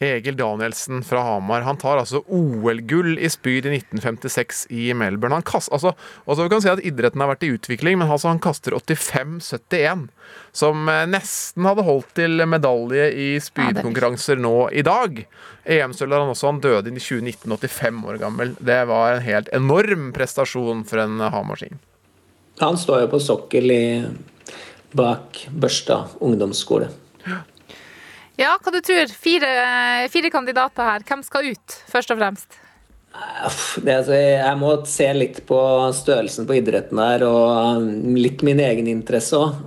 Egil Danielsen fra Hamar han tar altså OL-gull i spyd i 1956 i Melbourne. Han kast, altså, altså vi kan si at Idretten har vært i utvikling, men altså han kaster 85-71. Som eh, nesten hadde holdt til medalje i spydkonkurranser nå i dag. EM-sølv har han også. Han døde i 2019, 85 år gammel. Det var en helt enorm prestasjon for en Hamarsing. Han står jo på sokkel i, bak Børstad ungdomsskole. Ja, hva du tror? Fire, fire kandidater her. Hvem skal ut, først og fremst? Det, altså, jeg må se litt på størrelsen på idretten her, og litt min egen interesse òg.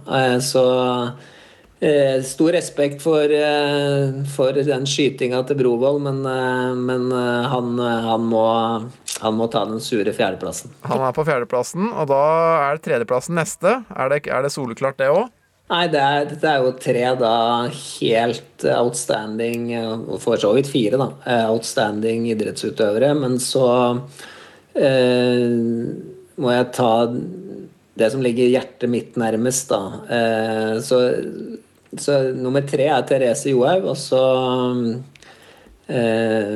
Så eh, stor respekt for, eh, for den skytinga til Brovold, men, eh, men eh, han, han, må, han må ta den sure fjerdeplassen. Han er på fjerdeplassen, og da er det tredjeplassen neste. Er det, er det soleklart, det òg? Nei, det er, dette er jo tre da helt outstanding, og for så vidt fire, da, outstanding idrettsutøvere. Men så eh, må jeg ta det som ligger hjertet mitt nærmest, da. Eh, så, så nummer tre er Therese Johaug, og så eh,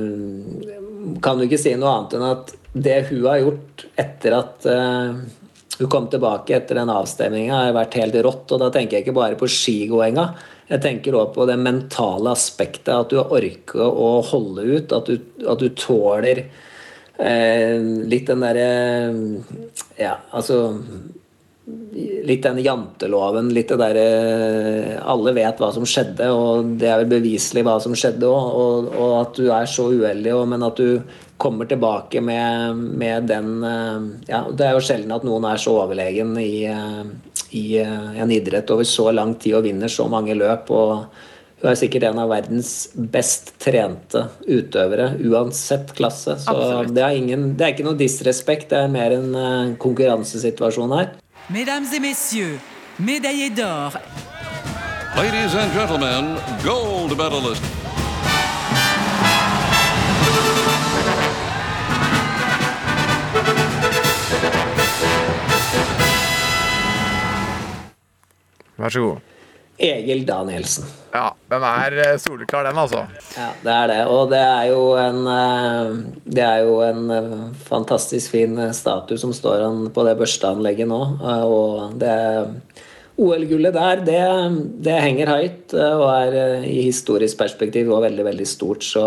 kan du ikke si noe annet enn at det hun har gjort etter at eh, hun kom tilbake etter den avstemninga, har vært helt rått. Og da tenker jeg ikke bare på skigåinga. Jeg tenker òg på det mentale aspektet. At du orker å holde ut. At du, at du tåler eh, litt den derre Ja, altså Litt den janteloven, litt det derre Alle vet hva som skjedde, og det er vel beviselig hva som skjedde òg. Og, og, at du er så uheldig, men at du kommer tilbake med, med den eh, Ja, det er jo sjelden at noen er så overlegen i, eh, i eh, en idrett over så lang tid og vinner så mange løp. og hun er sikkert en av verdens best trente utøvere, uansett klasse. Så det er, ingen, det er ikke noe disrespekt, det er mer en konkurransesituasjon her. Mesdames et messieurs, médaillé d'or. Ladies and gentlemen, gold medalist. Vær så god. Egil Danielsen. Ja, den er eh, soleklar, den, altså. Ja, det er det. Og det er jo en, eh, det er jo en eh, fantastisk fin statue som står han på det børsteanlegget nå. Og det OL-gullet der, det, det, henger høyt og er i historisk perspektiv og veldig veldig stort. Så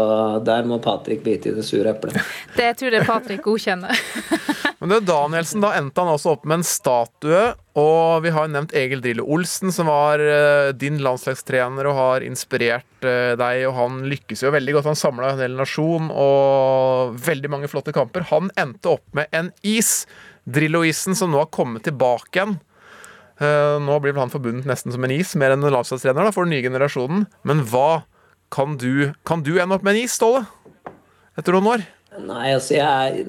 der må Patrick bite i det sure eplet. Det tror jeg Patrick godkjenner. Men det Danielsen, da endte han også opp med en statue. Og vi har nevnt Egil Drillo Olsen, som var uh, din landslagstrener og har inspirert uh, deg. Og han lykkes jo veldig godt. Han samla en hel nasjon og veldig mange flotte kamper. Han endte opp med en is, Drillo-isen, som nå har kommet tilbake igjen. Uh, nå blir vel han forbundet nesten som en is, mer enn en landslagstrener da, for den nye generasjonen. Men hva kan du Kan du ende opp med en is, Ståle? Etter noen år? Nei, altså jeg,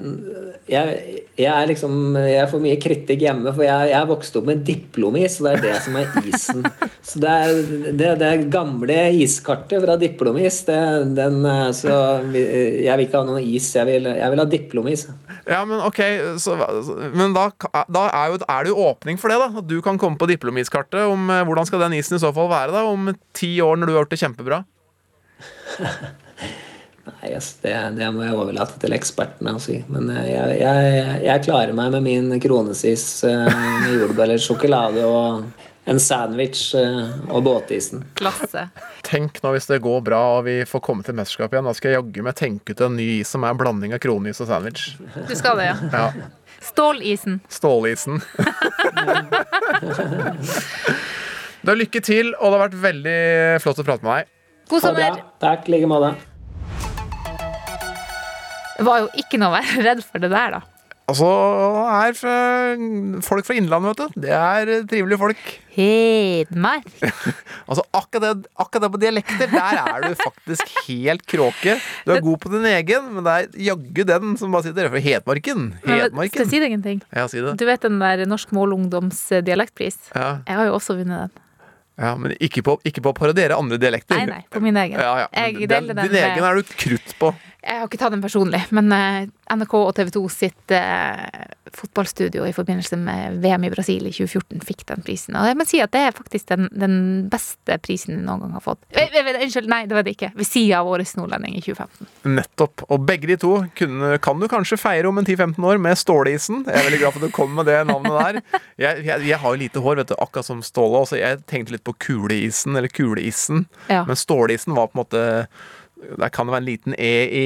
jeg, jeg er liksom Jeg får mye kritikk hjemme, for jeg, jeg vokst opp med diplomis, og det er det som er isen. (laughs) Så det er det, det gamle iskartet fra diplomis. Det, den, så jeg vil ikke ha noe is. Jeg vil, vil ha diplomis. Ja, men ok, så, men da, da er, jo, er det jo åpning for det, da. At du kan komme på diplomiskartet. Om, eh, hvordan skal den isen i så fall være da om ti år, når du har gjort det kjempebra? (laughs) Nei, yes, det, det må jeg overlate til ekspertene å si. Men eh, jeg, jeg, jeg klarer meg med min kronesis eh, med jordbær eller sjokolade og en sandwich eh, og båtisen. Klasse. Tenk nå hvis det går bra og vi får komme til mesterskapet igjen. Da skal jeg jaggu meg tenke ut en ny is som er en blanding av kronis og sandwich. Du skal det, ja. Ja. Stålisen. Stålisen. Da, lykke til, og det har vært veldig flott å prate med deg. God sommer. Takk, i like måte. Var jo ikke noe å være redd for det der, da. Altså, her fra, folk fra Innlandet, vet du. Det er trivelige folk. Hedmark. (laughs) Altså, akkurat det, akkurat det på dialekter, der er du faktisk helt kråke. Du er god på din egen, men det er jaggu den som bare sitter for Hedmarken. Men Skal jeg Hedmarken. si deg en ting? Ja, si det. Du vet den der Norsk Målungdoms eh, dialektpris? Ja, Jeg har jo også vunnet den. ja men ikke på, ikke på å parodiere andre dialekter. Nei, nei, på min egen. Ja, ja. Jeg den din egen er du krutt på. Jeg har ikke tatt den personlig, men eh, NRK og TV 2 sitt eh, fotballstudio i forbindelse med VM i Brasil i 2014 fikk den prisen. Og jeg må si at det er faktisk den, den beste prisen jeg noen gang har fått. Unnskyld, nei, det var det ikke. Ved sida av Årets nordlending i 2015. Nettopp. Og begge de to kunne, kan du kanskje feire om en 10-15 år med Ståleisen. Jeg er veldig glad for at du kom med det navnet der. Jeg, jeg, jeg har jo lite hår, vet du, akkurat som Ståle. Også jeg tenkte litt på kuleisen, eller kuleisen. Ja. Men Ståleisen var på en måte Der kan det være en liten E i,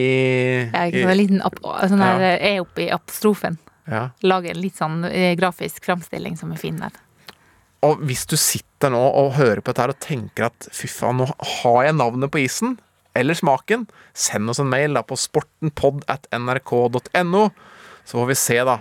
Ja, ikke kan en liten ap sånn der Ja. E oppi apostrofen. ja. Lage en litt sånn eh, grafisk framstilling som er fin der. Og hvis du sitter nå og hører på dette her og tenker at fy faen, nå har jeg navnet på isen, eller smaken, send oss en mail da på sportenpod at nrk.no, så får vi se, da.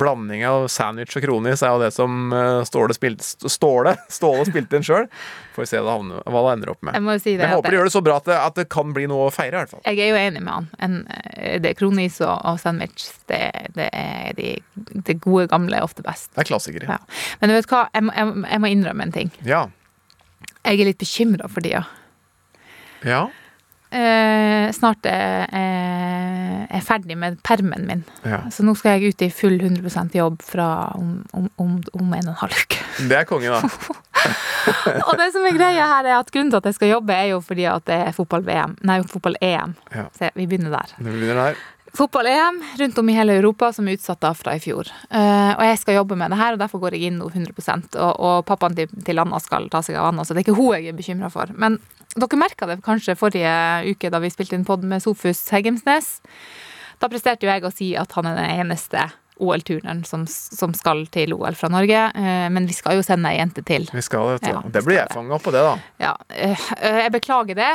Blanding av sandwich og kronis er jo det som eh, Ståle spilte Ståle, (laughs) Ståle spilte inn sjøl. Får vi se hva, det ender opp med. Jeg må si det Jeg håper det- de gjør det så bra at det, at det kan bli noe å feire, i hvert fall. Jeg er jo enig med han. En, eh, det kronis og, og sandwich, det, det er de, de, gode gamle er ofte best. Det er klassikere. Ja. Men du vet hva, jeg jeg, jeg må innrømme en ting. Ja. Jeg er litt bekymra for tida. Ja. Eh, snart er er ferdig med permen min. Ja. Så nå skal jeg ut i full 100% jobb fra om, om, om, om en og en halv uke. Det er konge, da. (laughs) Og det som er greia her, er at grunnen til at jeg skal jobbe, er jo fordi at det er fotball-VM. Nei, fotball-EM. Ja. Så vi begynner der. Det begynner der. Fotball-EM rundt om i hele Europa som er utsatt da fra i fjor. Uh, og jeg skal jobbe med det her, og derfor går jeg inn nå 100 Og, og pappaen til, til Anna skal ta seg av Anna, så det er ikke hun jeg er bekymra for. Men dere merka det kanskje forrige uke da vi spilte inn pod med Sofus Heggemsnes. Da presterte jo jeg å si at han er den eneste OL-turneren som, som skal til OL fra Norge. Eh, men vi skal jo sende ei jente til. Vi skal det. Ja, det blir jeg fanga på, det, da. Ja, eh, eh, jeg beklager det.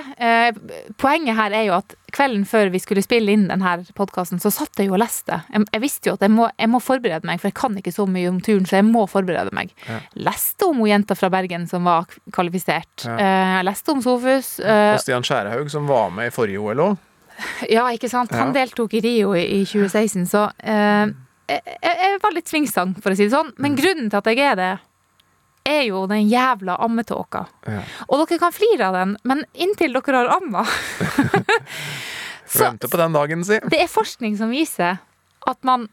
Poenget her er jo at kvelden før vi skulle spille inn denne podkasten, så satt jeg jo og leste. Jeg, visste jo at jeg må, jeg må forberede meg, for jeg kan ikke så mye om turen, så jeg må forberede meg. Ja. Leste om hun jenta fra Bergen som var kvalifisert. Ja. Jeg leste om Sofus. Og Stian Skjærhaug, som var med i forrige OL òg. Ja, ikke sant. Han deltok i Rio i, i 2016, så eh, jeg, jeg var litt svingstang, for å si det sånn. Men Mm. grunnen til at jeg er det, er jo den jævla ammetåka. Ja. Og dere kan flire av den, men inntil dere har amma (laughs) Vente på den dagen, si. Det er forskning som viser at man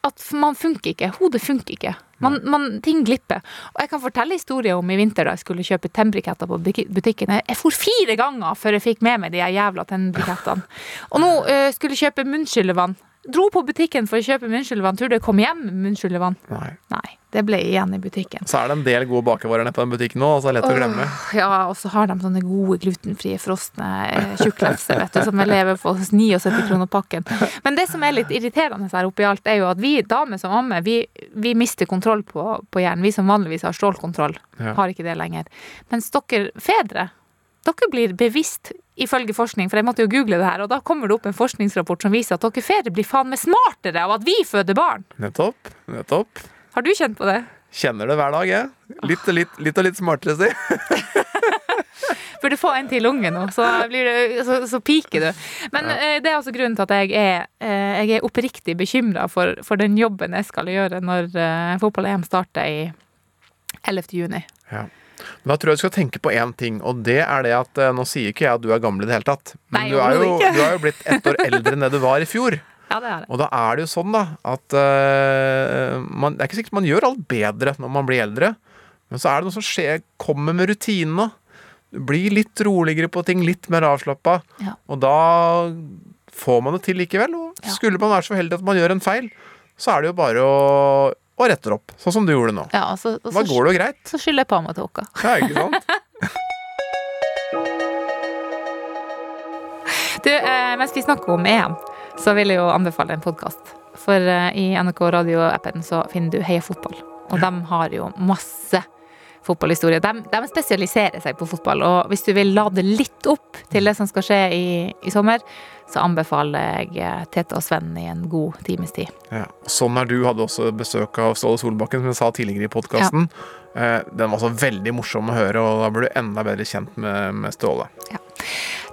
at man funker ikke. Hodet funker ikke. Man, man, ting glipper. Og jeg kan fortelle historier om i vinter da jeg skulle kjøpe tennbriketter på butikken. Jeg for fire ganger før jeg fikk med meg de jævla tennbrikettene. Og nå uh, skulle jeg kjøpe munnskyllevann. Dro på butikken for å kjøpe munnskyllevann. Tror du jeg kom hjem med munnskyllevann? Nei. Nei. Det ble igjen i butikken. Så er det en del gode bakervarer nede på den butikken nå, og så er det lett å glemme. Ja, og så har de sånne gode glutenfrie frosne eh, tjukklefser, vet du, som jeg lever på 79 kroner pakken. Men det som er litt irriterende her oppi alt, er jo at vi damer som ammer, vi, vi mister kontroll på, på hjernen. Vi som vanligvis har stålkontroll, Ja. har ikke det lenger. Mens dere fedre, dere blir bevisst ifølge forskning, for jeg måtte jo google det her, og da kommer det opp en forskningsrapport som viser at dere fedre blir faen meg smartere av at vi føder barn. Nettopp. Nettopp. Har du kjent på det? Kjenner det hver dag, jeg. Litt og litt, litt, og litt smartere, si. (laughs) burde få en til unge nå, så, blir det, så, så piker du. Men ja. det er altså grunnen til at jeg er, eh, jeg er oppriktig bekymra for, for den jobben jeg skal gjøre når eh, fotball-EM starter i 11. juni. Ja. Men Da tror jeg du skal tenke på én ting, og det er det at eh, Nå sier ikke jeg at du er gammel i det hele tatt, men Nei, du, er jo, du er jo blitt ett år eldre enn det du var i fjor. Ja, det er det. Og da er det jo sånn, da, at uh, man, Det er ikke sikkert man gjør alt bedre når man blir eldre, men så er det noe som skjer, kommer med rutinene. Du blir litt roligere på ting, litt mer avslappa, Ja. og da får man det til likevel. Og skulle man være så heldig at man gjør en feil, så er det jo bare å, å retter opp, sånn som du gjorde nå. Ja, og så, og Da så, går det jo greit. så skylder jeg på meg tåka. Ja, ikke sant? (laughs) Du, eh, mens vi snakker om EM, så vil jeg jo anbefale en podkast. For eh, i NRK Radio-appen så finner du Heia fotball. Og de har jo masse fotballhistorie. De, de spesialiserer seg på fotball, og hvis du vil lade litt opp til det som skal skje i, i sommer, så anbefaler jeg eh, Tete og Sven i en god times tid. Ja. Sånn er du hadde også besøk av Ståle Solbakken, som jeg sa tidligere i podkasten. Den var også veldig morsom å høre, og da blir du enda bedre kjent med, med Ståle.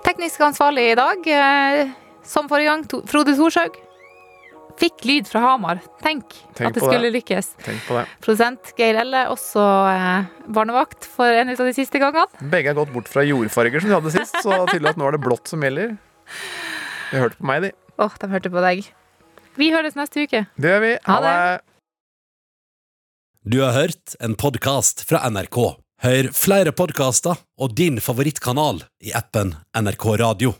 Teknisk ansvarlig i dag, eh, som forrige gang, to, Frode Thorshaug. Fikk lyd fra Hamar. Tenk, Tenk at det skulle det. lykkes. Det. Produsent Geir Elle, også eh, barnevakt for en av de siste gangene. Begge har gått bort fra jordfarger som de hadde sist, så tydelig at nå er det blått som gjelder. De hørte på meg, de. Åh, de hørte på deg. Vi høres neste uke. Det gjør vi. Ha det. Du har hørt en podkast fra NRK. Hør flere podkaster og din favorittkanal i appen NRK Radio.